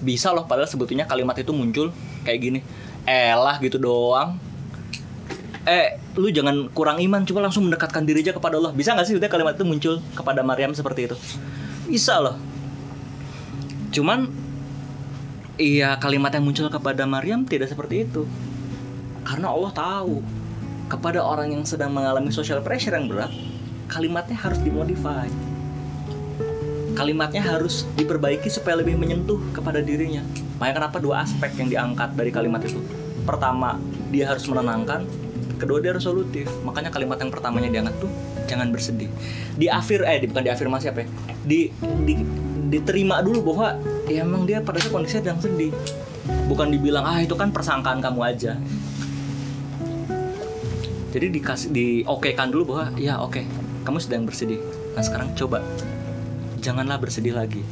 bisa loh padahal sebetulnya kalimat itu muncul kayak gini. Elah gitu doang. Eh lu jangan kurang iman coba langsung mendekatkan diri aja kepada Allah. Bisa nggak sih udah kalimat itu muncul kepada Maryam seperti itu? Bisa loh. Cuman iya kalimat yang muncul kepada Maryam tidak seperti itu. Karena Allah tahu kepada orang yang sedang mengalami social pressure yang berat kalimatnya harus dimodify kalimatnya harus diperbaiki supaya lebih menyentuh kepada dirinya. Makanya kenapa dua aspek yang diangkat dari kalimat itu? Pertama dia harus menenangkan kedua dia harus solutif. Makanya kalimat yang pertamanya diangkat tuh jangan bersedih. Di afir eh bukan diafirmasi apa ya? Di, di diterima dulu bahwa ya emang dia pada saat kondisinya sedang sedih. Bukan dibilang ah itu kan persangkaan kamu aja. Jadi dikasih di oke kan dulu bahwa ya oke kamu sedang bersedih. Nah sekarang coba janganlah bersedih lagi.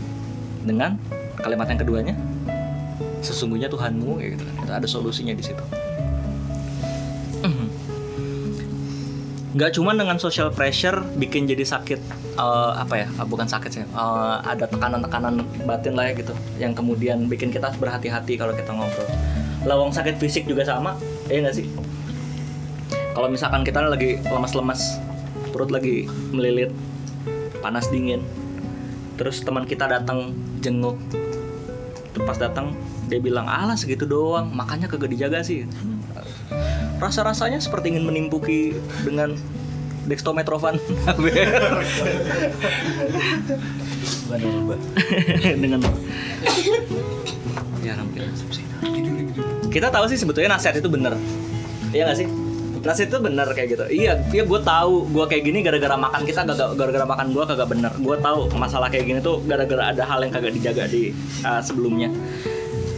Dengan kalimat yang keduanya sesungguhnya Tuhanmu gitu kan. itu ada solusinya di situ. Nggak cuma dengan social pressure bikin jadi sakit uh, apa ya bukan sakit sih uh, ada tekanan-tekanan batin lah ya gitu yang kemudian bikin kita berhati-hati kalau kita ngobrol. Lawang sakit fisik juga sama ya nggak sih? Kalau misalkan kita lagi lemas-lemas perut lagi melilit panas dingin terus teman kita datang jenguk. Terus pas datang dia bilang alah segitu doang. Makanya kagak dijaga sih. Rasa-rasanya seperti ingin menimpuki dengan dextrometrovan dengan ya kita tahu sih sebetulnya nasihat itu bener iya gak sih nasihat itu bener kayak gitu. Iya iya gue tahu gue kayak gini gara-gara makan kita gara-gara makan gue kagak bener. Gue tahu masalah kayak gini tuh gara-gara ada hal yang kagak dijaga di uh, sebelumnya.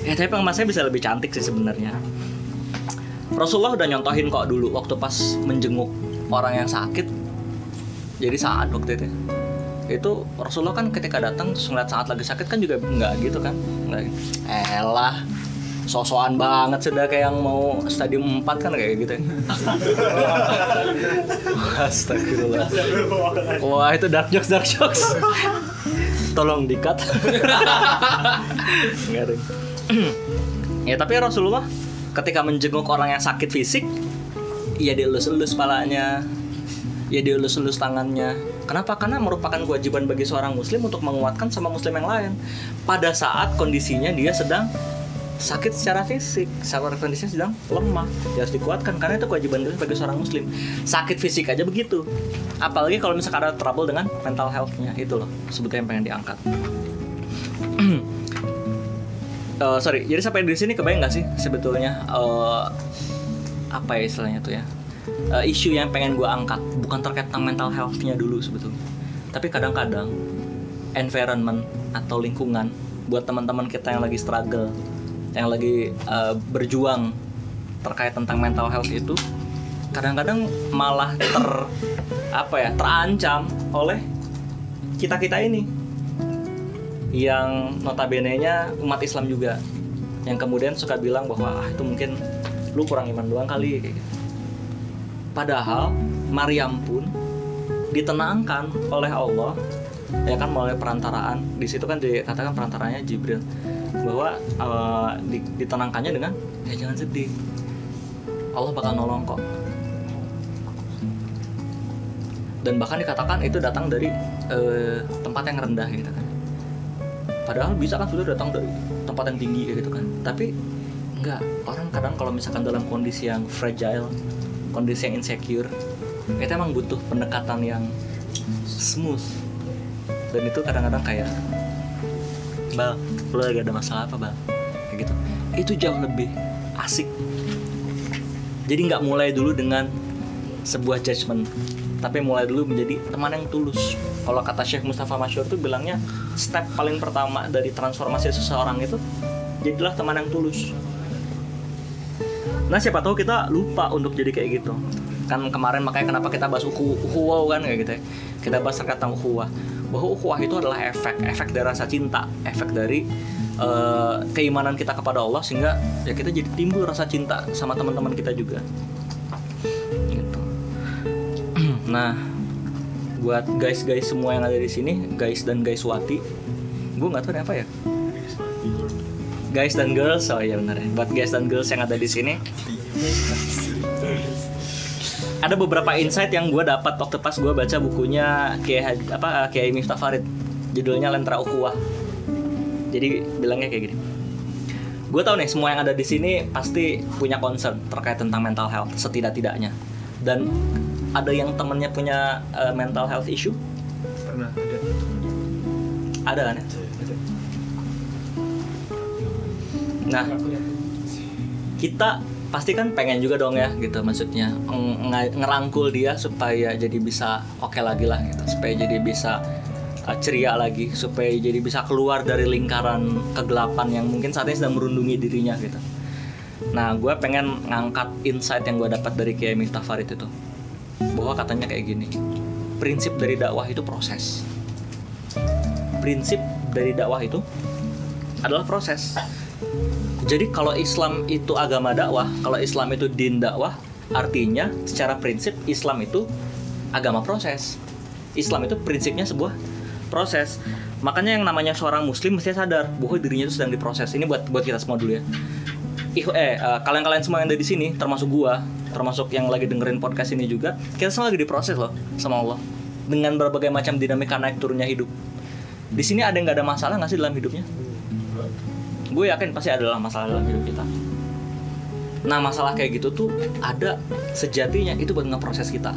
Ya tapi pengemasnya bisa lebih cantik sih sebenarnya. Rasulullah udah nyontohin kok dulu waktu pas menjenguk orang yang sakit. Jadi saat waktu itu. Itu Rasulullah kan ketika datang terus ngeliat saat lagi sakit kan juga nggak gitu kan? Nggak elah sosokan banget sudah kayak yang mau stadium 4 kan kayak gitu ya. Astagfirullah. Wah itu dark jokes dark jokes. Tolong dikat Ya tapi Rasulullah ketika menjenguk orang yang sakit fisik ya dielus-elus palanya ya dielus-elus tangannya. Kenapa? Karena merupakan kewajiban bagi seorang muslim untuk menguatkan sama muslim yang lain. Pada saat kondisinya dia sedang sakit secara fisik secara kondisinya sedang lemah. Dia harus dikuatkan karena itu kewajiban kita bagi seorang muslim. Sakit fisik aja begitu. Apalagi kalau misalkan ada trouble dengan mental healthnya itu loh sebetulnya yang pengen diangkat. Uh, sorry jadi sampai di sini kebayang nggak sih sebetulnya uh, apa ya istilahnya tuh ya? Uh, isu yang pengen gue angkat bukan terkait tentang mental healthnya dulu sebetulnya. Tapi kadang-kadang environment atau lingkungan buat teman-teman kita yang lagi struggle yang lagi uh, berjuang terkait tentang mental health itu kadang-kadang malah ter apa ya terancam oleh kita kita ini. Yang notabene-nya umat Islam juga. Yang kemudian suka bilang bahwa ah itu mungkin lu kurang iman doang kali. Padahal Maryam pun ditenangkan oleh Allah ya kan melalui perantaraan. Di situ kan dikatakan perantaranya Jibril bahwa uh, ditenangkannya dengan ya jangan sedih. Allah bakal nolong kok. Dan bahkan dikatakan itu datang dari uh, tempat yang rendah gitu kan. Padahal bisa kan sudah datang dari tempat yang tinggi gitu kan. Tapi enggak. Orang kadang kalau misalkan dalam kondisi yang fragile kondisi yang insecure kita emang butuh pendekatan yang smooth. Dan itu kadang-kadang kayak bal lo lagi ada masalah apa bal? Kayak gitu. Itu jauh lebih asik. Jadi nggak mulai dulu dengan sebuah judgement tapi mulai dulu menjadi teman yang tulus. Kalau kata Syekh Mustafa Masyur tuh bilangnya step paling pertama dari transformasi seseorang itu jadilah teman yang tulus. Nah siapa tahu kita lupa untuk jadi kayak gitu. Kan kemarin makanya kenapa kita bahas uhu uhuwa kan kayak gitu ya. Kita bahas tentang uhuwa bahwa uhuwa itu adalah efek efek dari rasa cinta efek dari uh, keimanan kita kepada Allah sehingga ya kita jadi timbul rasa cinta sama teman-teman kita juga. Nah, buat guys-guys semua yang ada di sini, guys dan guys Wati, gue nggak tahu apa ya. guys dan girls oh iya benar ya. Buat guys dan girls yang ada di sini ada beberapa insight yang gue dapat waktu pas gue baca bukunya Haji- apa Kiai Miftah Farid. Judulnya Lentera Ukhuwah. Jadi bilangnya kayak gini. Gue tahu nih semua yang ada di sini pasti punya concern terkait tentang mental health setidak-tidaknya. Dan ada yang temennya punya uh, mental health issue? Pernah ada. Ada kan ya? Nah kita pasti kan pengen juga dong ya gitu maksudnya ng- ng- ngerangkul dia supaya jadi bisa oke lagi lah gitu. Supaya jadi bisa uh, ceria lagi supaya jadi bisa keluar dari lingkaran kegelapan yang mungkin saat ini sedang merundungi dirinya gitu. Nah gue pengen ngangkat insight yang gue dapat dari Kiai Miftah Farid itu. Bahwa katanya kayak gini prinsip dari dakwah itu proses. Prinsip dari dakwah itu adalah proses jadi kalau Islam itu agama dakwah, kalau Islam itu din dakwah, artinya secara prinsip Islam itu agama proses. Islam itu prinsipnya sebuah proses. Makanya yang namanya seorang muslim mesti sadar bahwa dirinya itu sedang diproses. Ini buat buat kita semua dulu ya. Ih, eh eh, kalian-kalian semua yang ada di sini, termasuk gua, termasuk yang lagi dengerin podcast ini juga, kita semua lagi diproses loh sama Allah dengan berbagai macam dinamika naik turunnya hidup. Di sini ada nggak ada masalah nggak sih dalam hidupnya? Gue yakin pasti adalah masalah dalam hidup kita. Nah masalah kayak gitu tuh ada sejatinya itu buat ngeproses kita.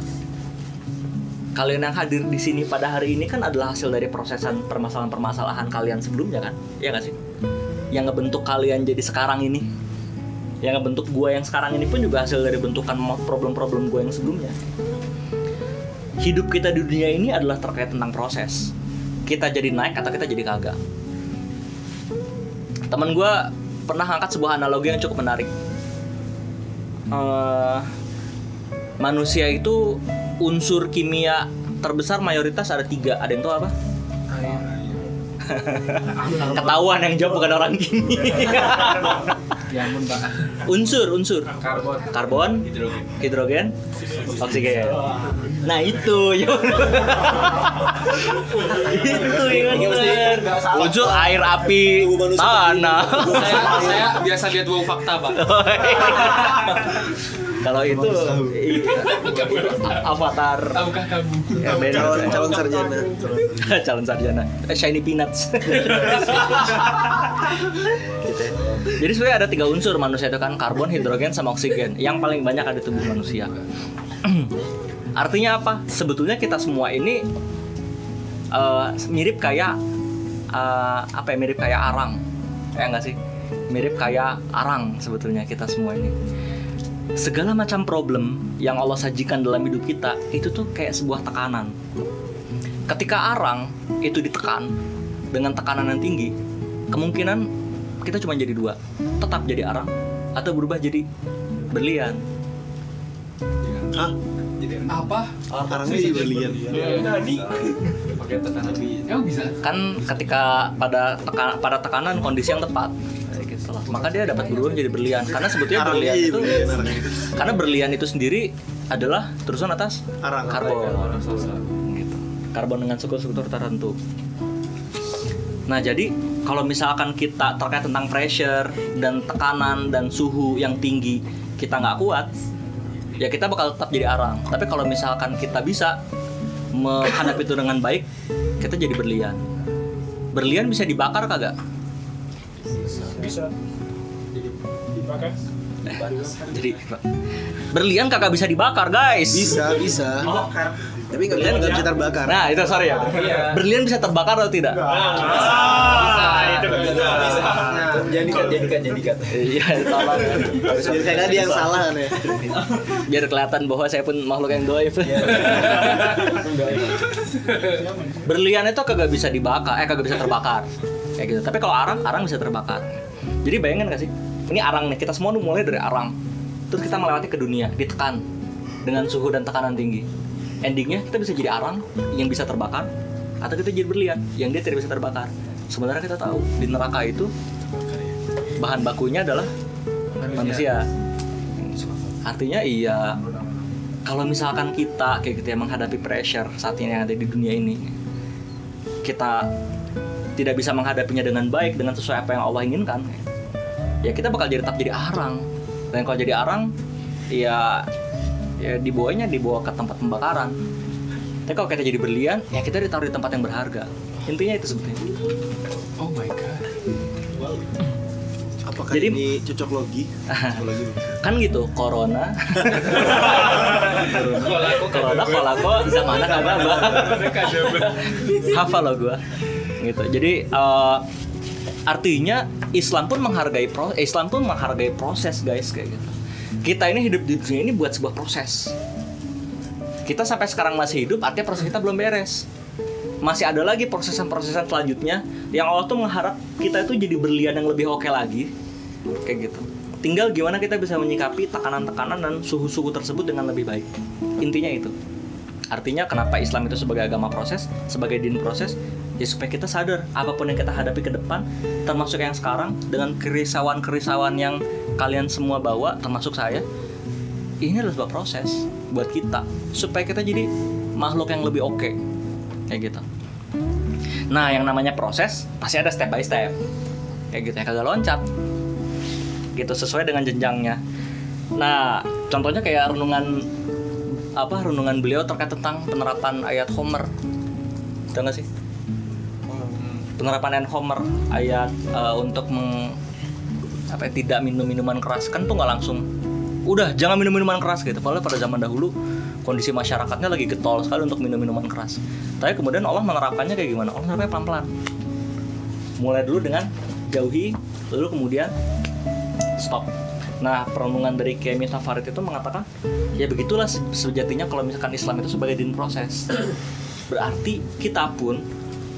Kalian yang hadir di sini pada hari ini kan adalah hasil dari prosesan permasalahan-permasalahan kalian sebelumnya kan, ya gak sih? Yang ngebentuk kalian jadi sekarang ini, yang ngebentuk gue yang sekarang ini pun juga hasil dari bentukan problem-problem gue yang sebelumnya. Hidup kita di dunia ini adalah terkait tentang proses. Kita jadi naik atau kita jadi kagak teman gue pernah angkat sebuah analogi yang cukup menarik. Eh, manusia itu unsur kimia terbesar mayoritas ada tiga. Ada yang tahu apa? Ketahuan yang jawab bukan orang kimia. Ya unsur unsur. Karbon. Karbon hidrogen oksigen nah itu ya itu yang benar unsur air api tanah. Saya saya biasa lihat wow fakta pak. Kalau itu avatar. Tahukah kamu? Ya, calon calon sarjana. Calon sarjana. Eh, shiny peanuts. Gitu ya. jadi sebenarnya ada tiga unsur manusia itu kan karbon hidrogen sama oksigen. Yang paling banyak ada di tubuh manusia artinya apa? Sebetulnya kita semua ini eh, mirip kayak eh, apa ya mirip kayak arang. Ya enggak sih? Mirip kayak arang sebetulnya kita semua ini. Segala macam problem yang Allah sajikan dalam hidup kita itu tuh kayak sebuah tekanan. Ketika arang itu ditekan dengan tekanan yang tinggi, kemungkinan kita cuma jadi dua, tetap jadi arang atau berubah jadi berlian. Hah? apa Orangnya sih berlian pakai tekanan emang bisa Kan ketika pada teka- pada tekanan kondisi yang tepat, kayak gitu maka dia dapat berubah jadi berlian. Karena sebetulnya Arang berlian iya, itu berlian, arang. karena berlian itu sendiri adalah terusan atas Arang. karbon. Gitu. Karbon dengan struktur tertentu. Nah, jadi kalau misalkan kita terkait tentang pressure dan tekanan dan suhu yang tinggi kita nggak kuat, ya kita bakal tetap jadi arang. Tapi kalau misalkan kita bisa menghadapi itu dengan baik, kita jadi berlian. Berlian bisa dibakar kagak? bisa dipakai Jadi berlian kagak bisa dibakar, guys. bisa bisa tapi nggak Berlian nggak bisa- bisa terbakar Nah, itu sorry ya. Berlian bisa terbakar atau tidak? bisa itu bisa jadikan jadikan jadikan Iya, tolong. ya. kayak tadi yang salah kan ya Biar kelihatan bahwa saya pun makhluk yang doif. Berlian itu kagak bisa dibakar, eh kagak bisa terbakar. Kayak gitu. Tapi kalau arang, arang bisa terbakar. Jadi bayangin gak sih? Ini arang nih, kita semua mulai dari arang. Terus kita melewati ke dunia, ditekan dengan suhu dan tekanan tinggi. Endingnya kita bisa jadi arang yang bisa terbakar, atau kita jadi berlian yang dia tidak bisa terbakar. Sementara kita tahu di neraka itu bahan bakunya adalah manusia. Artinya iya kalau misalkan kita kayak gitu ya menghadapi pressure saat ini yang ada di dunia ini kita tidak bisa menghadapinya dengan baik dengan sesuai apa yang Allah inginkan ya kita bakal jadi tetap jadi arang dan kalau jadi arang ya ya dibawanya dibawa ke tempat pembakaran. Tapi kalau kita jadi berlian ya kita ditaruh di tempat yang berharga. Intinya itu sebetulnya. Oh my god. Apakah Jadi- ini cocok logi? Kan gitu corona. Kalau aku corona kalau aku zamana kagak bang hafal lo gue gitu. Jadi eh, artinya Islam pun menghargai pro Islam pun menghargai proses guys kayak gitu kita ini hidup di dunia ini buat sebuah proses. Kita sampai sekarang masih hidup artinya proses kita belum beres. Masih ada lagi prosesan-prosesan selanjutnya yang Allah tuh mengharap kita itu jadi berlian yang lebih oke lagi. Kayak gitu. Tinggal gimana kita bisa menyikapi tekanan-tekanan dan suhu-suhu tersebut dengan lebih baik. Intinya itu. Artinya kenapa Islam itu sebagai agama proses sebagai din proses ya supaya kita sadar apa pun yang kita hadapi ke depan termasuk yang sekarang dengan kerisauan-kerisauan yang kalian semua bawa termasuk saya ini adalah sebuah proses buat kita supaya kita jadi makhluk yang lebih oke. Kayak gitu. Nah yang namanya proses pasti ada step by step. Kayak gitu ya kagak loncat. Gitu sesuai dengan jenjangnya. Nah contohnya kayak renungan apa renungan beliau terkait tentang penerapan ayat Homer. Tahu nggak sih? Penerapan ayat Homer ayat eh, untuk meng, apa ya, tidak minum minuman keras. Kan tuh nggak langsung udah jangan minum minuman keras gitu. Padahal pada zaman dahulu kondisi masyarakatnya lagi getol sekali untuk minum minuman keras. Tapi kemudian Allah menerapkannya kayak gimana? Allah menerapkannya pelan pelan mulai dulu dengan jauhi lalu kemudian stop. Nah perenungan dari Kiai Miftah itu mengatakan ya begitulah se- sejatinya kalau misalkan Islam itu sebagai din proses. Berarti kita pun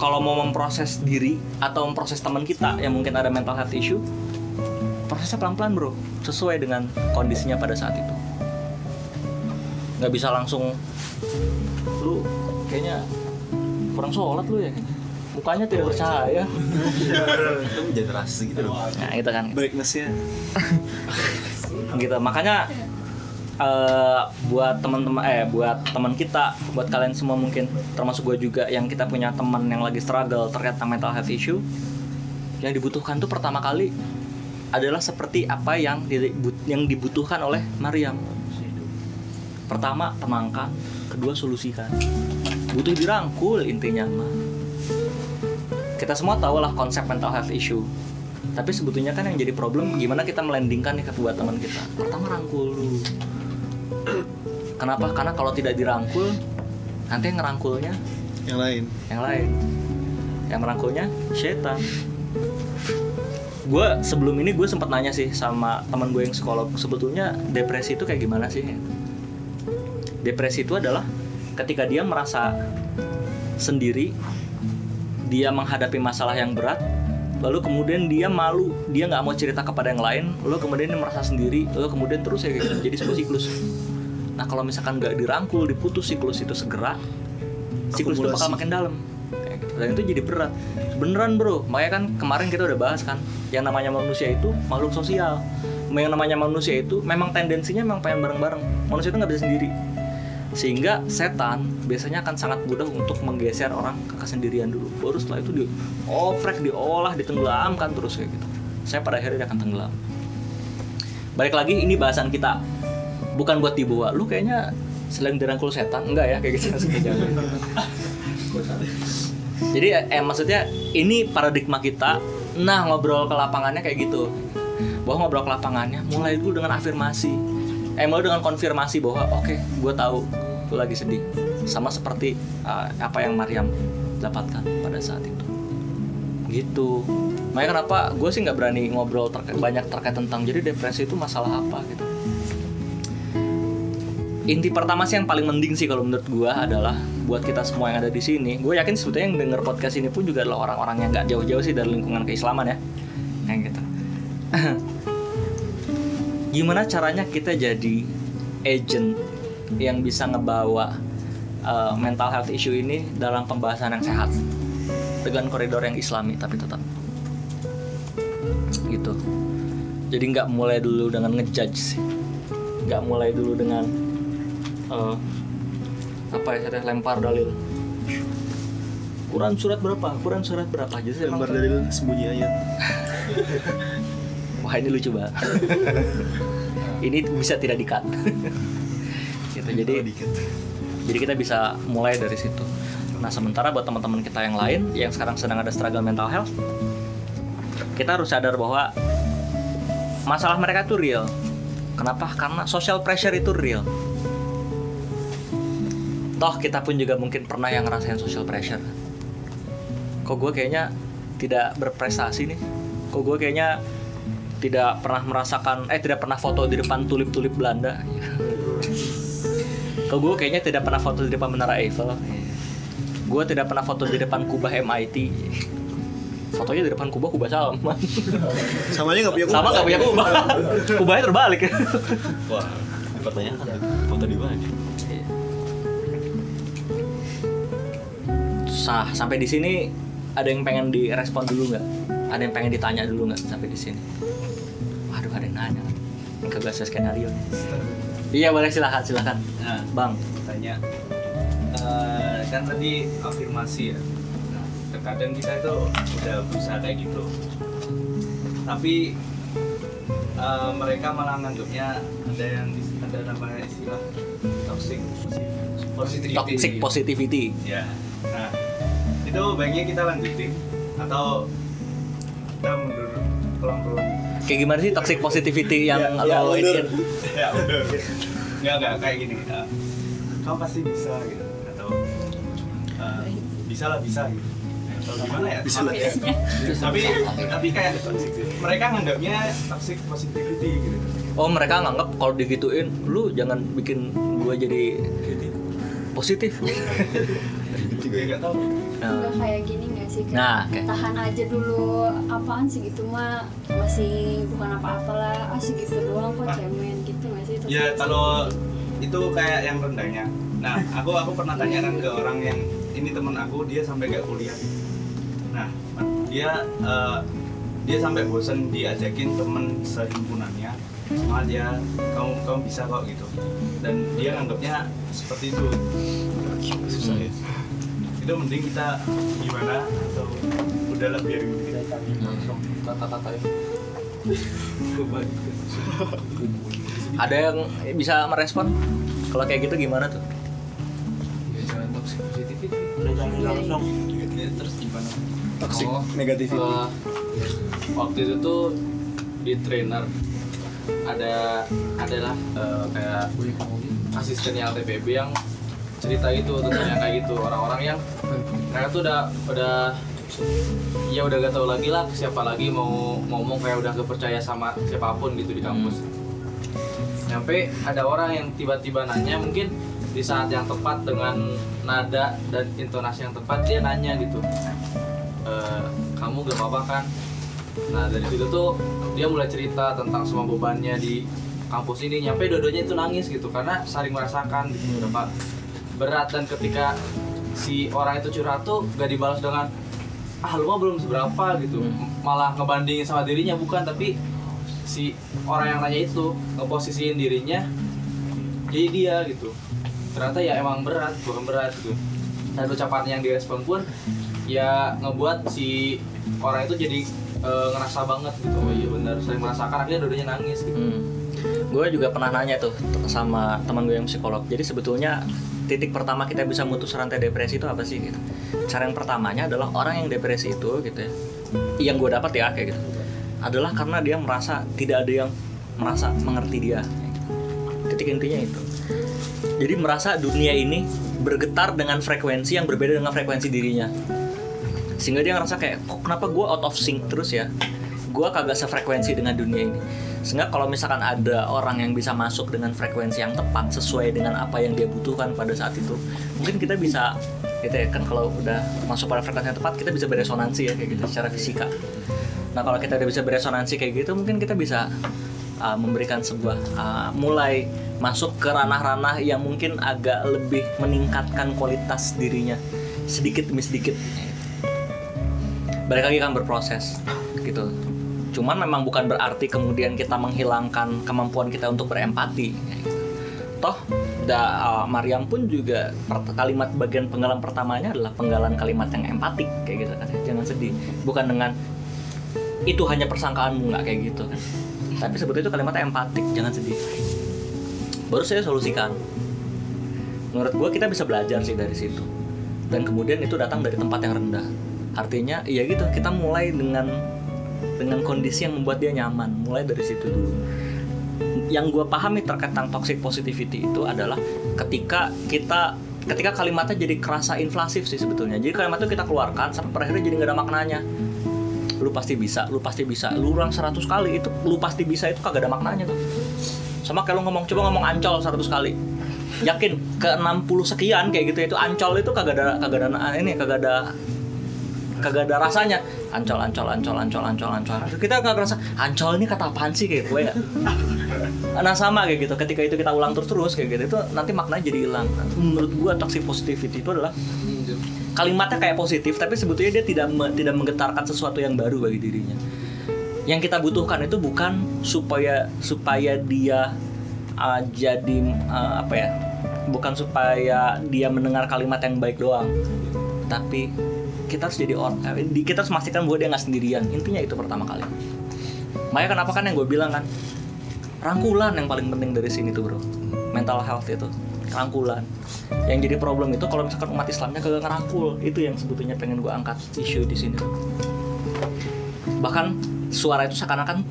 kalau mau memproses diri atau memproses teman kita yang mungkin ada mental health issue prosesnya pelan-pelan bro. Sesuai dengan kondisinya pada saat itu. Nggak bisa langsung lu kayaknya kurang sholat lu ya mukanya tidak percaya itu generasi gitu loh. Nah itu kan. Breaknessnya gitu. Makanya eh, buat teman-teman eh buat teman kita buat kalian semua mungkin termasuk gue juga yang kita punya teman yang lagi struggle terkait mental health issue yang dibutuhkan tuh pertama kali adalah seperti apa yang yang dibutuhkan oleh Maryam. Pertama tenangkan kedua solusikan. Butuh dirangkul intinya mah kita semua tahu lah konsep mental health issue. Tapi sebetulnya kan yang jadi problem gimana kita melandingkan nih ke buat teman kita? Pertama rangkul dulu. Kenapa? Karena kalau tidak dirangkul nanti yang ngerangkulnya yang lain. yang lain. Yang merangkulnya setan gue sebelum ini gue sempat nanya sih sama teman gue yang psikolog sebetulnya depresi itu kayak gimana sih? Depresi itu adalah ketika dia merasa sendiri dia menghadapi masalah yang berat lalu kemudian dia malu dia nggak mau cerita kepada yang lain lalu kemudian dia merasa sendiri lalu kemudian terus ya gitu jadi sebuah siklus. Nah kalau misalkan nggak dirangkul diputus siklus itu segera siklus itu bakal makin dalam. Dan itu jadi berat. Beneran bro. Makanya kan kemarin kita udah bahas kan yang namanya manusia itu makhluk sosial. Yang namanya manusia itu memang tendensinya memang pengen bareng-bareng. Manusia itu nggak bisa sendiri. Sehingga setan biasanya akan sangat mudah untuk menggeser orang ke kesendirian dulu. Baru setelah itu dioprek diolah ditenggelamkan terus kayak gitu. Saya pada akhirnya akan tenggelam. Balik lagi ini bahasan kita. Bukan buat dibawa. Lu kayaknya selain dirangkul setan. Enggak ya kayak gitu. jadi eh maksudnya ini paradigma kita nah ngobrol ke lapangannya kayak gitu. Bahwa ngobrol ke lapangannya mulai dulu dengan afirmasi. Eh mulai dengan konfirmasi bahwa oke gue tahu lu lagi sedih. Sama seperti uh, apa yang Maryam dapatkan pada saat itu. Gitu. Makanya kenapa gue sih nggak berani ngobrol terkait, banyak terkait tentang jadi depresi itu masalah apa? Gitu. Inti pertama sih yang paling mending sih kalau menurut gue adalah buat kita semua yang ada di sini. Gue yakin sebetulnya yang denger podcast ini pun juga adalah orang-orang yang nggak jauh-jauh sih dari lingkungan keislaman ya. Kayak gitu. Gimana caranya kita jadi agent yang bisa ngebawa uh, mental health issue ini dalam pembahasan yang sehat? Dengan koridor yang islami tapi tetap. Gitu. Jadi nggak mulai dulu dengan ngejudge sih. Nggak mulai dulu dengan eh, apa ya saya lempar dalil. Quran surat berapa? Quran surat berapa? Jadi Lembar dari sembunyi ayat. wah ini lucu banget. Ini bisa tidak dikat gitu jadi jadi kita bisa mulai dari situ. Nah sementara buat teman-teman kita yang lain yang sekarang sedang ada struggle mental health kita harus sadar bahwa masalah mereka itu real. Kenapa? Karena social pressure itu real toh kita pun juga mungkin pernah yang ngerasain social pressure. Kok gue kayaknya tidak berprestasi nih? Kok gue kayaknya tidak pernah merasakan eh tidak pernah foto di depan tulip-tulip Belanda? Kok gue kayaknya tidak pernah foto di depan menara Eiffel? Gue tidak pernah foto di depan kubah MIT fotonya di depan kubah kubah Salman Sama. Aja nggak punya sama nggak punya kubah. Kubahnya terbalik. Wah, pertanyaan foto di mana? Sah sampai di sini ada yang pengen direspon dulu nggak? Ada yang pengen ditanya dulu nggak sampai di sini? Waduh ada yang nanya. Kagak sesuai skenario. Iya boleh silakan silakan. Nah, bang. tanya. Eh, kan tadi afirmasi ya. Nah, terkadang kita itu udah berusaha kayak gitu. Tapi eh, mereka malah nganggapnya ada yang ada namanya istilah toxic positivity. Toxic positivity. Ya itu baiknya kita lanjutin atau kita mundur pelan-pelan. Kayak gimana sih toxic positivity yang Ya, lo ya, iniin? ya udah nggak nggak kayak gini ya. kamu pasti bisa gitu. Atau eh, bisa lah bisa gitu. Atau gimana ya? Bisa lah. tapi tapi kayak mereka nganggapnya toxic positivity gitu. Oh mereka nganggap kalau digituin lu jangan bikin gua jadi positif juga nggak tahu. Nah, kayak gini gak sih? Kayak Nah, kayak- tahan aja dulu apaan sih gitu mah masih bukan apa-apa lah ah segitu doang kok cemen gitu gak sih? Terus ya kalau itu kayak yang rendahnya. Nah aku aku pernah tanyakan ke orang yang ini temen aku dia sampai gak kuliah. Nah dia eh, dia sampai bosen diajakin temen sehimpunannya. Semangat ya kamu kamu bisa kok gitu. Dan dia nganggapnya seperti itu. Susah ya itu mending kita gimana atau udahlah biarin gitu kata-kata itu ada yang bisa merespon? Kalau kayak gitu gimana tuh? Ya jangan toxic positivity. Iya, iya. terus gimana? Toxic Oh, negativity. eh, waktu itu tuh di trainer ada adalah eh, kayak asistennya LTPB yang cerita gitu tentang yang kayak gitu. Orang-orang yang mereka tuh udah udah ya udah gak tahu lagi lah siapa lagi mau ngomong kayak udah gak percaya sama siapa pun gitu di kampus. Nyampe ada orang yang tiba-tiba nanya mungkin di saat yang tepat dengan nada dan intonasi yang tepat dia nanya gitu. "Eh, kamu gak apa-apa kan? Nah dari situ tuh dia mulai cerita tentang semua bebannya di kampus ini. Nyampe dodonya itu nangis gitu karena saling merasakan gitu berapa berat dan ketika si orang itu curhat tuh gak dibalas dengan ah lu mah belum seberapa gitu. Malah ngebandingin sama dirinya bukan tapi si orang yang nanya itu ngeposisiin dirinya jadi dia gitu. Ternyata ya emang berat bukan berat gitu. Dan ucapan yang direspon pun ya ngebuat si orang itu jadi eh, ngerasa banget gitu. Oh iya. Benar saya merasakan akhirnya dua-duanya nangis gitu. Hmm. Gue juga pernah nanya tuh sama teman gue yang psikolog. Jadi sebetulnya titik pertama kita bisa mutus rantai depresi itu apa sih? Gitu. Cara yang pertamanya adalah orang yang depresi itu gitu ya. Yang gue dapat ya kayak gitu. Adalah karena dia merasa tidak ada yang merasa mengerti dia. Titik intinya itu. Jadi merasa dunia ini bergetar dengan frekuensi yang berbeda dengan frekuensi dirinya. Sehingga dia ngerasa kayak kok kenapa gue out of sync terus ya? Gue kagak sefrekuensi dengan dunia ini sehingga kalau misalkan ada orang yang bisa masuk dengan frekuensi yang tepat sesuai dengan apa yang dia butuhkan pada saat itu mungkin kita bisa gitu ya kan kalau udah masuk pada frekuensi yang tepat kita bisa beresonansi ya kayak gitu secara fisika. Nah kalau kita udah bisa beresonansi kayak gitu mungkin kita bisa uh, memberikan sebuah uh, mulai masuk ke ranah-ranah yang mungkin agak lebih meningkatkan kualitas dirinya sedikit demi sedikit. Balik lagi kan berproses gitu cuman memang bukan berarti kemudian kita menghilangkan kemampuan kita untuk berempati. Toh da, uh, Mariam pun juga kalimat bagian penggalan pertamanya adalah penggalan kalimat yang empatik kayak gitu kan. Jangan sedih. Bukan dengan itu hanya persangkaanmu nggak kayak gitu kan. Tapi sebetulnya itu kalimat empatik jangan sedih. Baru saya solusikan. Menurut gue kita bisa belajar sih dari situ. Dan kemudian itu datang dari tempat yang rendah. Artinya ya gitu kita mulai dengan dengan kondisi yang membuat dia nyaman. Mulai dari situ dulu. Yang gue pahami terkait tentang toxic positivity itu adalah ketika kita ketika kalimatnya jadi kerasa inflasif sih sebetulnya. Jadi kalimat itu kita keluarkan sampai akhirnya jadi nggak ada maknanya. Lu pasti bisa lu pasti bisa. Lu ulang 100 kali itu lu pasti bisa itu kagak ada maknanya tuh. Sama kayak lu ngomong coba ngomong ancol 100 kali. Yakin ke 60 sekian kayak gitu itu ancol itu kagak ada kagak ada ini kagak ada kagak ada rasanya. Ancol ancol ancol ancol ancol ancol. Kita nggak ngerasa ancol ini kata apaan sih? kayak gue ya. Nah sama kayak gitu. Ketika itu kita ulang terus terus kayak gitu itu nanti maknanya jadi hilang. Menurut gue toxic positivity itu adalah kalimatnya kayak positif tapi sebetulnya dia tidak me- tidak menggetarkan sesuatu yang baru bagi dirinya. Yang kita butuhkan itu bukan supaya supaya dia uh, jadi uh, apa ya bukan supaya dia mendengar kalimat yang baik doang tapi kita harus jadi orang kita harus memastikan bahwa dia nggak sendirian. Intinya itu pertama kali. Makanya kenapa kan yang gue bilang kan rangkulan yang paling penting dari sini tuh bro. Mental health itu rangkulan. Yang jadi problem itu kalau misalkan umat Islamnya kagak ngerangkul itu yang sebetulnya pengen gue angkat isu di sini. Bahkan suara itu seakan-akan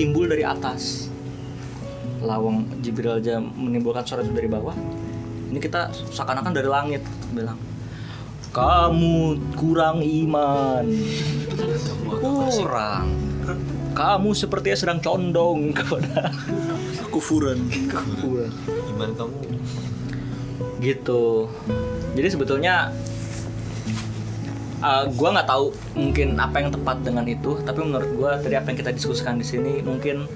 timbul dari atas. Lawang Jibril aja menimbulkan suara itu dari bawah. Ini kita seakan-akan dari langit bilang kamu kurang iman. Kurang. Kamu sepertinya sedang condong kepada kufuran. Kuburan Iman kamu. Gitu. Jadi sebetulnya uh, gue nggak tahu mungkin apa yang tepat dengan itu tapi menurut gue dari apa yang kita diskusikan di sini mungkin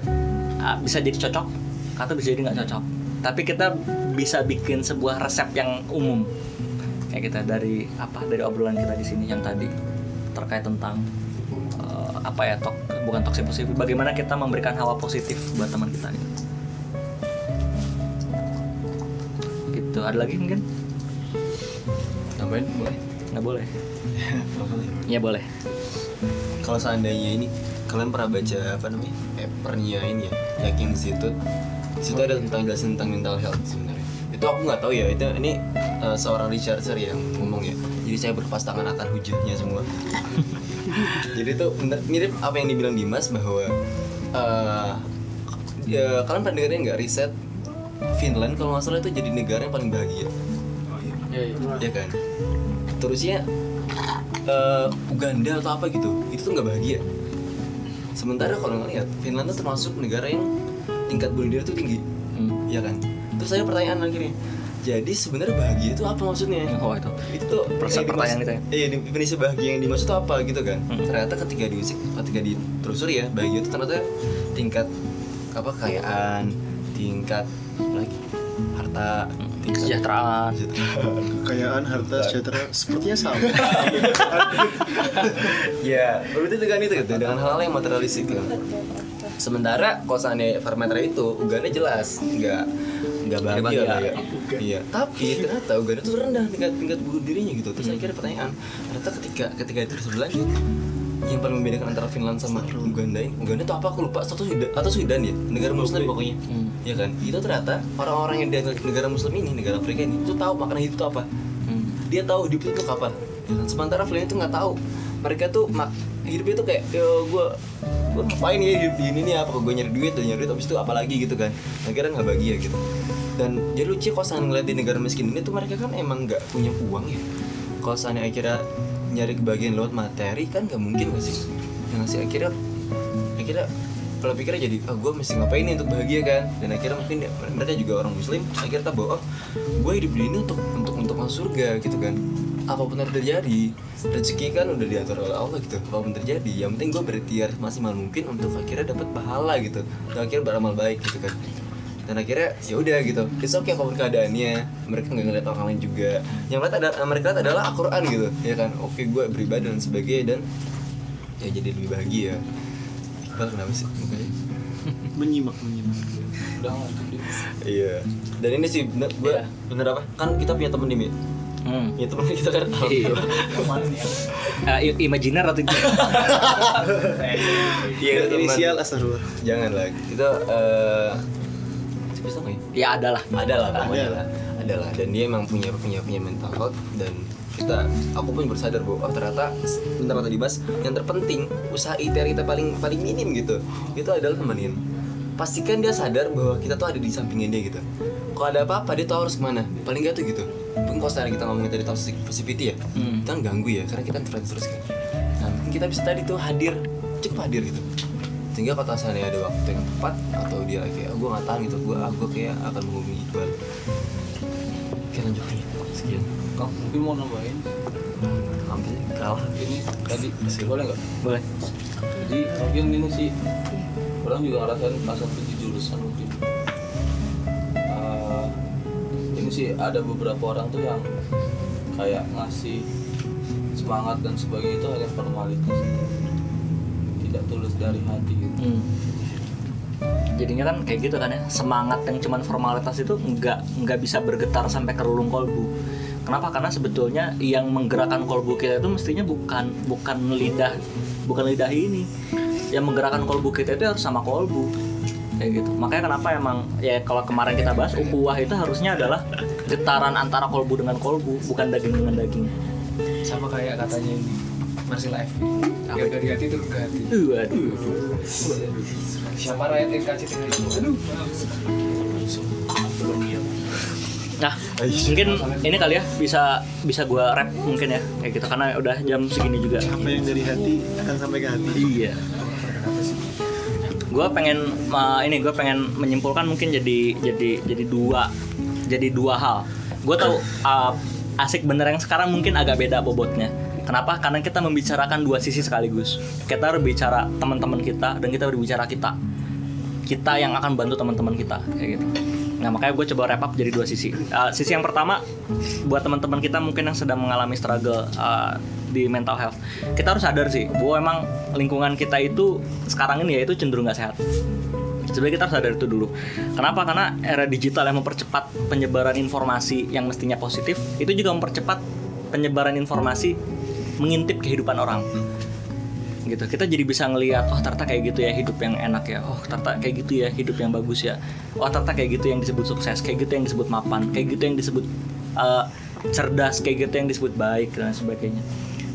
uh, bisa jadi cocok atau bisa jadi nggak cocok. Tapi kita bisa bikin sebuah resep yang umum kayak kita dari apa dari obrolan kita di sini yang tadi terkait tentang uh, apa ya tok bukan toxic positif bagaimana kita memberikan hawa positif buat teman kita gitu. gitu ada lagi mungkin? Tambahin? Boleh. Nggak boleh? Nggak boleh. ya boleh. Kalau seandainya ini Kalian pernah baca apa namanya Papernya ini ya Yakin Institute? Di situ ada tentang jelasin tentang mental health sebenarnya. Itu aku nggak tahu ya Itu ini eh, seorang researcher yang ngomong ya. Jadi saya berpas tangan akan hujahnya semua. Jadi itu mirip apa yang dibilang Dimas bahwa eh, ya, Kalian pernah dengerin nggak riset Finland? Kalau nggak salah itu jadi negara yang paling bahagia. Ya, ya. ya kan? Terusnya eh, Uganda atau apa gitu itu tuh nggak bahagia. Sementara kalau ngeliat Finland tuh termasuk negara yang tingkat bunuh diri tuh tinggi. Hmm. ya kan? Terus saya pertanyaan akhirnya jadi sebenarnya bahagia itu apa maksudnya? Oh itu. Itu yang pertanyaan itu ya? iya definisi bahagia yang dimaksud tuh apa gitu kan? Hmm. ternyata ketika diusik ketika ditelusuri ya bahagia itu ternyata tingkat apa kekayaan tingkat lagi harta tingkat kesejahteraan. kesejahteraan. Kekayaan harta sejahtera sepertinya sama. Ya, berarti dengan itu gitu, dengan hal-hal yang materialistik gitu. Sementara kosannya parameter itu Uganda jelas. Nggak nggak bahagia lah ya. Iya, tapi ternyata Uganda tuh rendah tingkat tingkat bunuh dirinya gitu. Terus akhirnya pertanyaan, ternyata ketika ketika itu terus berlanjut yang paling membedakan antara Finland sama Uganda ini Uganda tuh apa? Aku lupa. Atau Sudan atau Sudan ya negara muslim pokoknya. Hmm. ya kan? Itu ternyata orang-orang yang dari negara muslim ini negara Afrika ini itu tahu hidup itu apa. Hmm. dia tahu hidup itu kapan. Ya kan? sementara Flynn itu nggak tahu. Mereka tuh mak hidupnya tuh kayak yo gue gue ngapain ya hidup di ini nih apa gue nyari duit dan nyari duit habis itu apa lagi gitu kan. Akhirnya nggak bahagia gitu. Dan jadi lucu kalau seandainya ngeliat di negara miskin ini tuh mereka kan emang nggak punya uang ya. Kalau seandainya akhirnya nyari kebahagiaan lewat materi kan nggak mungkin gak sih? Yang sih akhirnya akhirnya kalau pikirnya jadi oh gue mesti ngapain nih untuk bahagia kan? Dan akhirnya mungkin mereka juga orang muslim akhirnya bahwa oh gue hidup di ini untuk untuk untuk masuk surga gitu kan apa pun yang terjadi? Rezeki kan udah diatur oleh Allah gitu. Apa pun terjadi? Yang penting gue berikhtiar maksimal mungkin untuk akhirnya dapat pahala gitu. Dan akhirnya beramal baik gitu kan. Dan akhirnya ya udah gitu. It's okay apa pun keadaannya. Mereka nggak ngeliat orang lain juga. Yang mereka ada mereka lihat adalah Al-Quran gitu ya kan? Oke gue beribadah dan sebagainya dan ya jadi lebih bahagia. Iqbal kenapa sih mukanya? Menyimak menyimak. Udah Iya. Dan ini sih bener, gue Iya. bener apa? Kan kita punya temen nih. Hmm. Ya teman kita kan Iya. Eh, i- imajiner atau itu? Iya itu teman. Inisial astagfirullah. Jangan lah. Itu eh bisa nggak ya? ya ada lah. ada lah pokoknya Ada. lah ada lah dan dia emang punya punya punya mental health dan kita aku pun bersadar bahwa oh, ternyata bentar tadi dibahas yang terpenting usaha ITR kita paling paling minim gitu itu adalah temenin pastikan dia sadar bahwa kita tuh ada di sampingnya dia gitu kalau ada apa-apa dia tahu harus ke mana paling gak tuh gitu kalau sekarang kita ngomongin tadi toxic positivity ya Hmm. kan ganggu ya karena kita terus terus kan nah mungkin kita bisa tadi tuh hadir cukup hadir gitu sehingga kalau misalnya ada waktu yang tepat atau dia kayak oh, gue nggak tahan gitu gue aku kayak akan menghubungi Iqbal oke lanjut sekian Kang, mungkin mau nambahin hampir kalah ini tadi boleh nggak? Boleh. Jadi mungkin ini sih orang juga ngerasain masa di jurusan mungkin. Sih ada beberapa orang tuh yang kayak ngasih semangat dan sebagainya itu hanya formalitas, tidak tulus dari hati gitu. Hmm. Jadinya kan kayak gitu kan ya semangat yang cuman formalitas itu nggak nggak bisa bergetar sampai ke relung kolbu. Kenapa? Karena sebetulnya yang menggerakkan kolbu kita itu mestinya bukan bukan lidah bukan lidah ini. Yang menggerakkan kolbu kita itu harus sama kolbu kayak gitu. Makanya kenapa emang ya kalau kemarin kita bahas ukhuwah itu harusnya adalah getaran antara kolbu dengan kolbu bukan daging dengan daging. sama kayak katanya ini Marcel F. Ya dari hati turun ke hati. Waduh. Siapa rakyat NKCTI? Aduh. Nah, mungkin ini kali ya bisa bisa gua rap mungkin ya kayak gitu karena udah jam segini juga. Apa yang dari hati akan sampai ke hati. Iya. Gue pengen uh, ini gue pengen menyimpulkan mungkin jadi jadi jadi dua jadi dua hal. Gue tahu uh, asik bener yang sekarang mungkin agak beda bobotnya. Kenapa? Karena kita membicarakan dua sisi sekaligus. Kita berbicara teman-teman kita dan kita berbicara kita. Kita yang akan bantu teman-teman kita kayak gitu. Nah makanya gue coba wrap up jadi dua sisi. Uh, sisi yang pertama buat teman-teman kita mungkin yang sedang mengalami struggle uh, di mental health, kita harus sadar sih bahwa emang lingkungan kita itu sekarang ini ya itu cenderung nggak sehat. Sebenarnya kita harus sadar itu dulu. Kenapa? Karena era digital yang mempercepat penyebaran informasi yang mestinya positif itu juga mempercepat penyebaran informasi mengintip kehidupan orang gitu. Kita jadi bisa ngelihat oh ternyata kayak gitu ya hidup yang enak ya. Oh ternyata kayak gitu ya hidup yang bagus ya. Oh ternyata kayak gitu yang disebut sukses kayak gitu yang disebut mapan kayak gitu yang disebut uh, cerdas kayak gitu yang disebut baik dan sebagainya.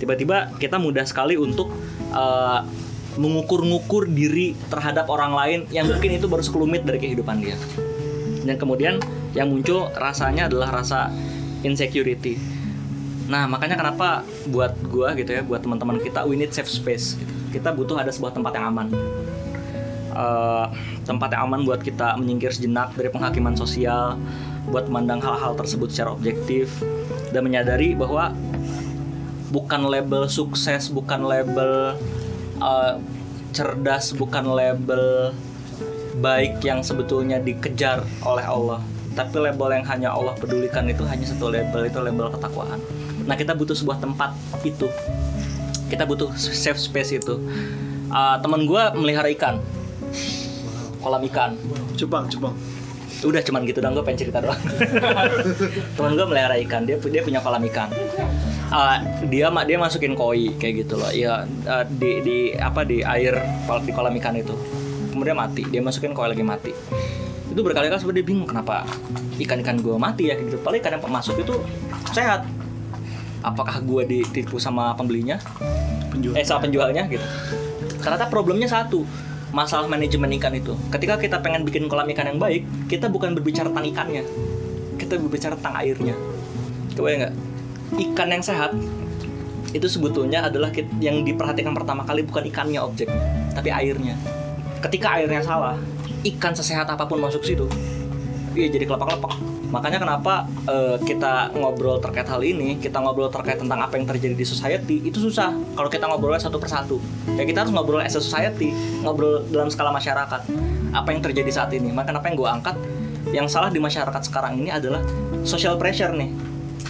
Tiba-tiba kita mudah sekali untuk uh, mengukur-ngukur diri terhadap orang lain yang mungkin itu baru sekelumit dari kehidupan dia. Dan kemudian yang muncul rasanya adalah rasa insecurity Nah, makanya kenapa buat gua gitu ya, buat teman-teman kita, we need safe space. gitu. Kita butuh ada sebuah tempat yang aman. Eh, tempat yang aman buat kita menyingkir sejenak dari penghakiman sosial, buat memandang hal-hal tersebut secara objektif dan menyadari bahwa bukan label sukses, bukan label eh, cerdas, bukan label baik yang sebetulnya dikejar oleh Allah. Tapi label yang hanya Allah pedulikan itu hanya satu label, itu label ketakwaan. Nah kita butuh sebuah tempat itu. Kita butuh safe space itu. Uh, teman gue melihara ikan, kolam ikan. Cupang, cupang. Udah cuman gitu dong gue pengen cerita doang. teman gue melihara ikan, dia dia punya kolam ikan. Uh, dia ma- dia masukin koi kayak gitu loh. Ya uh, di di apa di air di kolam ikan itu. Kemudian mati, dia masukin koi lagi mati. Itu berkali-kali sebenarnya dia bingung kenapa ikan-ikan gue mati ya kayak gitu. Paling ikan yang masuk itu sehat. Apakah gue ditipu sama pembelinya? Penjual. eh sama penjualnya gitu. Ternyata problemnya satu masalah manajemen ikan itu. Ketika kita pengen bikin kolam ikan yang baik kita bukan berbicara tentang ikannya. Kita berbicara tentang airnya. Coba ya nggak? Ikan yang sehat itu sebetulnya adalah yang diperhatikan pertama kali bukan ikannya objeknya tapi airnya. Ketika airnya salah ikan sesehat apa pun masuk situ iya jadi kelepak-kelepak makanya kenapa eh, kita ngobrol terkait hal ini kita ngobrol terkait tentang apa yang terjadi di society itu susah. Kalau kita ngobrolnya satu persatu. Ya kita harus ngobrol as a society ngobrol dalam skala masyarakat. Apa yang terjadi saat ini? Maka apa yang gue angkat yang salah di masyarakat sekarang ini adalah social pressure nih.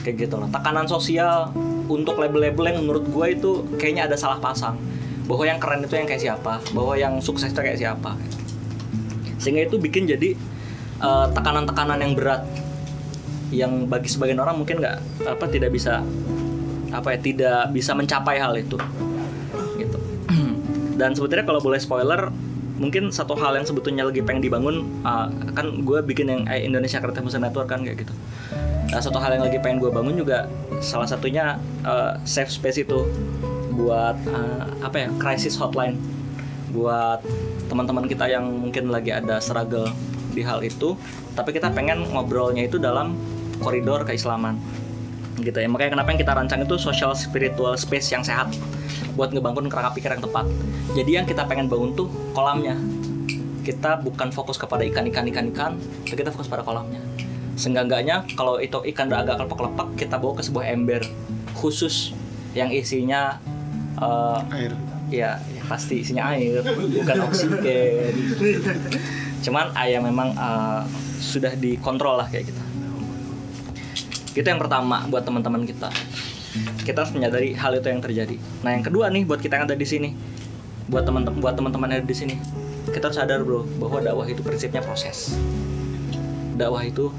Kayak gitu loh. Tekanan sosial untuk label-label yang menurut gue itu kayaknya ada salah pasang. Bahwa yang keren itu yang kayak siapa? Bahwa yang sukses itu kayak siapa? Sehingga itu bikin jadi eh, tekanan-tekanan yang berat yang bagi sebagian orang mungkin nggak apa tidak bisa apa ya tidak bisa mencapai hal itu. Gitu. Dan sebetulnya kalau boleh spoiler mungkin satu hal yang sebetulnya lagi pengen dibangun uh, kan gue bikin yang eh, Indonesia Creative Music Network kan kayak gitu. Nah, satu hal yang lagi pengen gue bangun juga salah satunya uh, safe space itu buat uh, apa ya crisis hotline. Buat teman-teman kita yang mungkin lagi ada struggle di hal itu tapi kita pengen ngobrolnya itu dalam koridor keislaman. Gitu ya. Makanya kenapa yang kita rancang itu social spiritual space yang sehat buat ngebangun kerangka pikir yang tepat. Jadi yang kita pengen bangun tuh kolamnya. Kita bukan fokus kepada ikan ikan ikan ikan tapi kita fokus pada kolamnya. Seenggaknya kalau itu ikan udah agak kelepek-kelepek kita bawa ke sebuah ember khusus yang isinya eh, Air. ya, ya pasti isinya air bukan oksigen. Cuman ayam memang eh, sudah dikontrol lah kayak gitu itu yang pertama buat teman-teman kita. Kita harus menyadari hal itu yang terjadi. Nah yang kedua nih buat kita yang ada di sini. Buat teman-teman buat teman-teman yang ada di sini. Kita harus sadar bro bahwa dakwah itu prinsipnya proses. Dakwah itu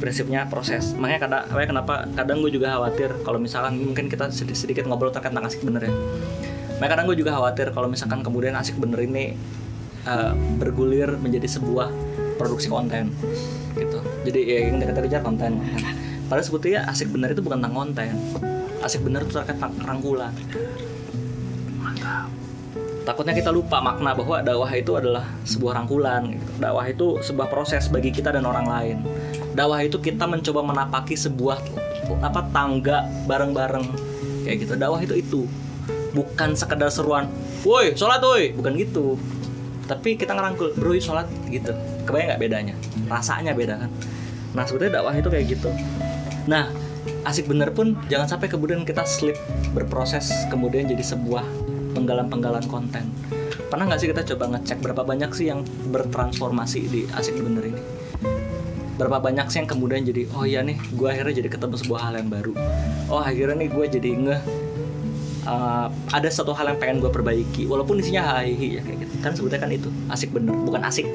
prinsipnya proses. Makanya kadang kenapa kadang gue juga khawatir kalau misalkan mungkin kita sedikit, sedikit ngobrol tentang asik bener ya. Makanya kadang gue juga khawatir kalau misalkan kemudian asik bener ini uh, bergulir menjadi sebuah produksi konten gitu. Jadi ya yang kita kejar konten padahal sebetulnya asik bener itu bukan tentang konten asik bener itu terkait rangkulan takutnya kita lupa makna bahwa dakwah itu adalah sebuah rangkulan gitu. dakwah itu sebuah proses bagi kita dan orang lain. Dakwah itu kita mencoba menapaki sebuah apa tangga bareng-bareng. Kayak gitu. Dakwah itu itu. Bukan sekedar seruan woi sholat woi. Bukan gitu. Tapi kita ngerangkul bro yuk sholat. Gitu. Kebayang nggak bedanya? Rasanya beda kan? Nah sebetulnya dakwah itu kayak gitu nah asik bener pun jangan sampai kemudian kita slip berproses kemudian jadi sebuah penggalan-penggalan konten. Pernah nggak sih kita coba ngecek berapa banyak sih yang bertransformasi di asik bener ini? Berapa banyak sih yang kemudian jadi oh iya nih gue akhirnya jadi ketemu sebuah hal yang baru. Oh akhirnya nih gue jadi ngeh uh, ada satu hal yang pengen gue perbaiki walaupun isinya hahihi ya kayak gitu. Kan sebetulnya kan itu asik bener. Bukan asik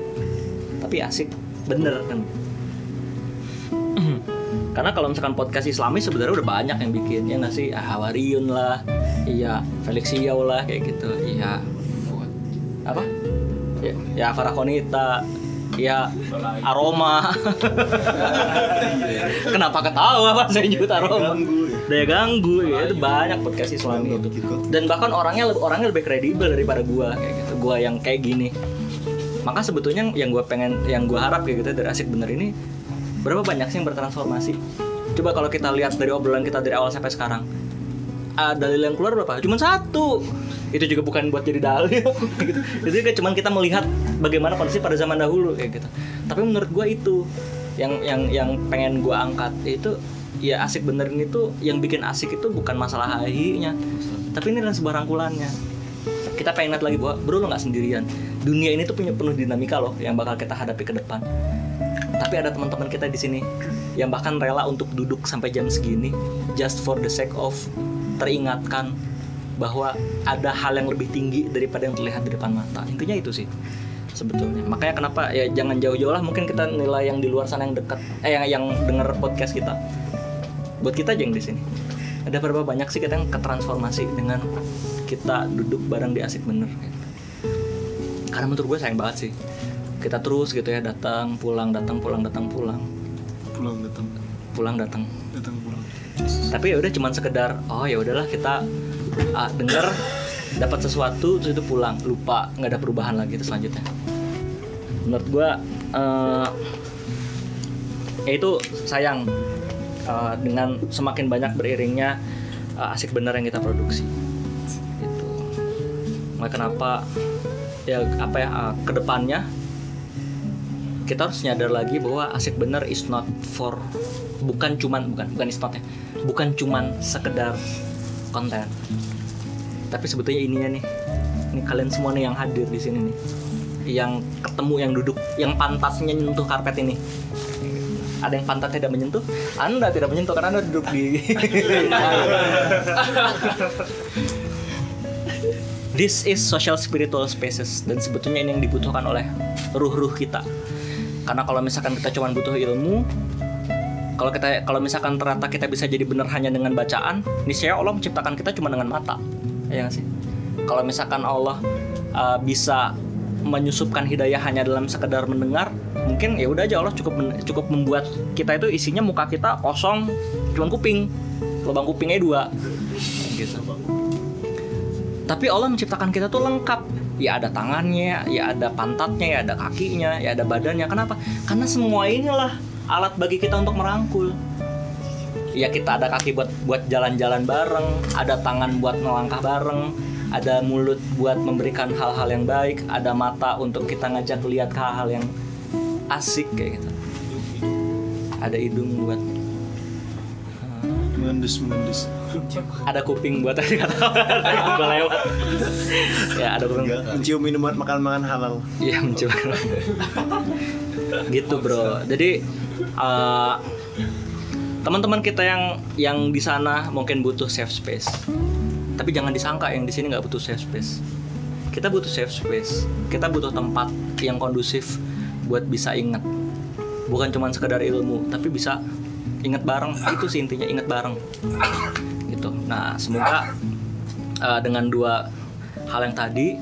tapi asik bener kan karena kalau misalkan podcast Islami sebenarnya udah banyak yang bikin ya nggak sih? Ah, Hawariun lah iya Felix lah kayak gitu. Iya. Apa? Ya, ya Farah Konita ya aroma. Kenapa ketawa pak? Saya nyebut aroma. daya ganggu ya. Itu banyak podcast Islami itu. dan bahkan orangnya orangnya lebih kredibel daripada gua kayak gitu. Gua yang kayak gini. Maka sebetulnya yang gua pengen yang gua harap kayak gitu dari asik bener ini berapa banyak sih yang bertransformasi? Coba kalau kita lihat dari obrolan kita dari awal sampai sekarang. Ah, dalil yang keluar berapa? Cuma satu. Itu juga bukan buat jadi dalil. Gitu. Itu juga cuman kita melihat bagaimana kondisi pada zaman dahulu kayak gitu. Tapi menurut gua itu yang yang yang pengen gua angkat itu ya asik bener ini tuh yang bikin asik itu bukan masalah HI-nya tapi ini adalah sebuah rangkulannya. Kita pengen lihat lagi bahwa bro lo nggak sendirian. Dunia ini tuh punya penuh dinamika loh yang bakal kita hadapi ke depan tapi ada teman-teman kita di sini yang bahkan rela untuk duduk sampai jam segini just for the sake of teringatkan bahwa ada hal yang lebih tinggi daripada yang terlihat di depan mata. Intinya itu sih sebetulnya. Makanya kenapa ya jangan jauh-jauh lah. Mungkin kita nilai yang di luar sana yang dekat eh yang yang denger podcast kita. Buat kita aja yang di sini. Ada berapa banyak sih kita yang ketransformasi dengan kita duduk bareng di asik bener? Karena menurut gue sayang banget sih kita terus gitu ya datang pulang datang pulang datang pulang. Pulang datang. Pulang datang. Datang pulang. Tapi ya udah cuman sekedar oh ya udahlah kita ah, denger dapat sesuatu terus itu pulang. Lupa nggak ada perubahan lagi terus selanjutnya. Menurut gua eh, ya itu sayang eh, dengan semakin banyak beriringnya eh, asik bener yang kita produksi. Itu maka kenapa ya apa ya eh, ke depannya kita harus nyadar lagi bahwa asik bener is not for bukan cuman bukan bukan is not ya. Bukan cuman sekedar konten. Tapi sebetulnya ininya nih ini kalian semua nih yang hadir di sini nih. Yang ketemu yang duduk yang pantatnya nyentuh karpet ini. Ada yang pantat tidak menyentuh? Anda tidak menyentuh karena anda duduk di This is social spiritual spaces dan sebetulnya ini yang dibutuhkan oleh ruh-ruh kita. Karena kalau misalkan kita cuma butuh ilmu, kalau kita kalau misalkan ternyata kita bisa jadi benar hanya dengan bacaan niscaya Allah menciptakan kita cuma dengan mata. Ya sih? Kalau misalkan Allah uh, bisa menyusupkan hidayah hanya dalam sekedar mendengar mungkin ya udah aja Allah cukup cukup membuat kita itu isinya muka kita kosong cuma kuping. Lubang kupingnya dua. Gitu. Tapi Allah menciptakan kita tuh lengkap ya ada tangannya ya ada pantatnya ya ada kakinya ya ada badannya. Kenapa? Karena semua inilah alat bagi kita untuk merangkul. Ya kita ada kaki buat buat jalan-jalan bareng ada tangan buat melangkah bareng ada mulut buat memberikan hal-hal yang baik ada mata untuk kita ngajak lihat hal-hal yang asik kayak gitu. Ada hidung buat mengendus mengendus ada kuping buat tadi kata gue lewat ya ada kuping mencium minuman makan makan halal Iya mencoba. gitu bro. Jadi eh, teman-teman kita yang yang di sana mungkin butuh safe space. Tapi jangan disangka yang di sini nggak butuh safe space. Kita butuh safe space. Kita butuh tempat yang kondusif buat bisa ingat. Bukan cuma sekedar ilmu, tapi bisa ingat bareng. Itu sih intinya ingat bareng. Gitu. Nah semoga eh, dengan dua hal yang tadi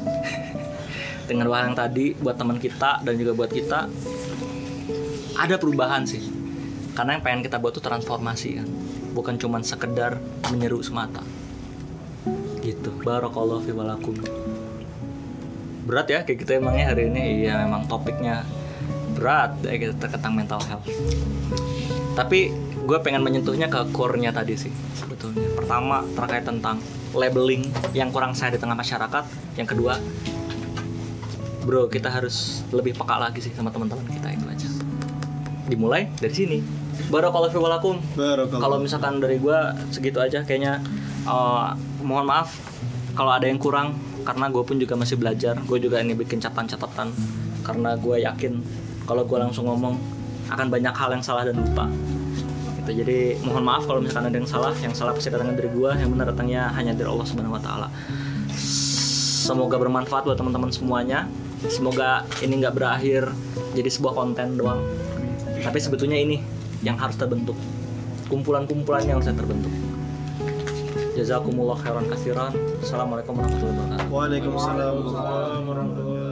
dengan hal yang tadi buat teman kita dan juga buat kita ada perubahan sih. Karena yang pengen kita buat tuh transformasi kan. Bukan cuman sekedar menyeru semata. Gitu. Barakallahu fi walakum. Berat ya kayak kita emangnya hari ini. Iya memang topiknya berat ya kita tentang mental health. Tapi gue pengen menyentuhnya ke core-nya tadi sih sebetulnya. Pertama terkait tentang labeling yang kurang sehat di tengah masyarakat. Yang kedua bro kita harus lebih peka lagi sih sama teman-teman kita itu aja. Dimulai dari sini. Barakallahu fi walakum Barakallah. kalau misalkan dari gua segitu aja kayaknya. Eh, mohon maaf kalau ada yang kurang karena gue pun juga masih belajar. Gue juga ini bikin catatan-catatan karena gue yakin kalau gue langsung ngomong akan banyak hal yang salah dan lupa. Gitu jadi mohon maaf kalau misalkan ada yang salah yang salah pasti datangnya dari gue yang benar datangnya hanya dari Allah subhanahu wa taala. Semoga bermanfaat buat teman-teman semuanya. Semoga ini nggak berakhir jadi sebuah konten doang. Tapi sebetulnya ini yang harus terbentuk. Kumpulan-kumpulan yang harus terbentuk. Jazakumullah khairan kasiran assalamualaikum warahmatullahi wabarakatuh. Waalaikumsalam warahmatullahi wabarakatuh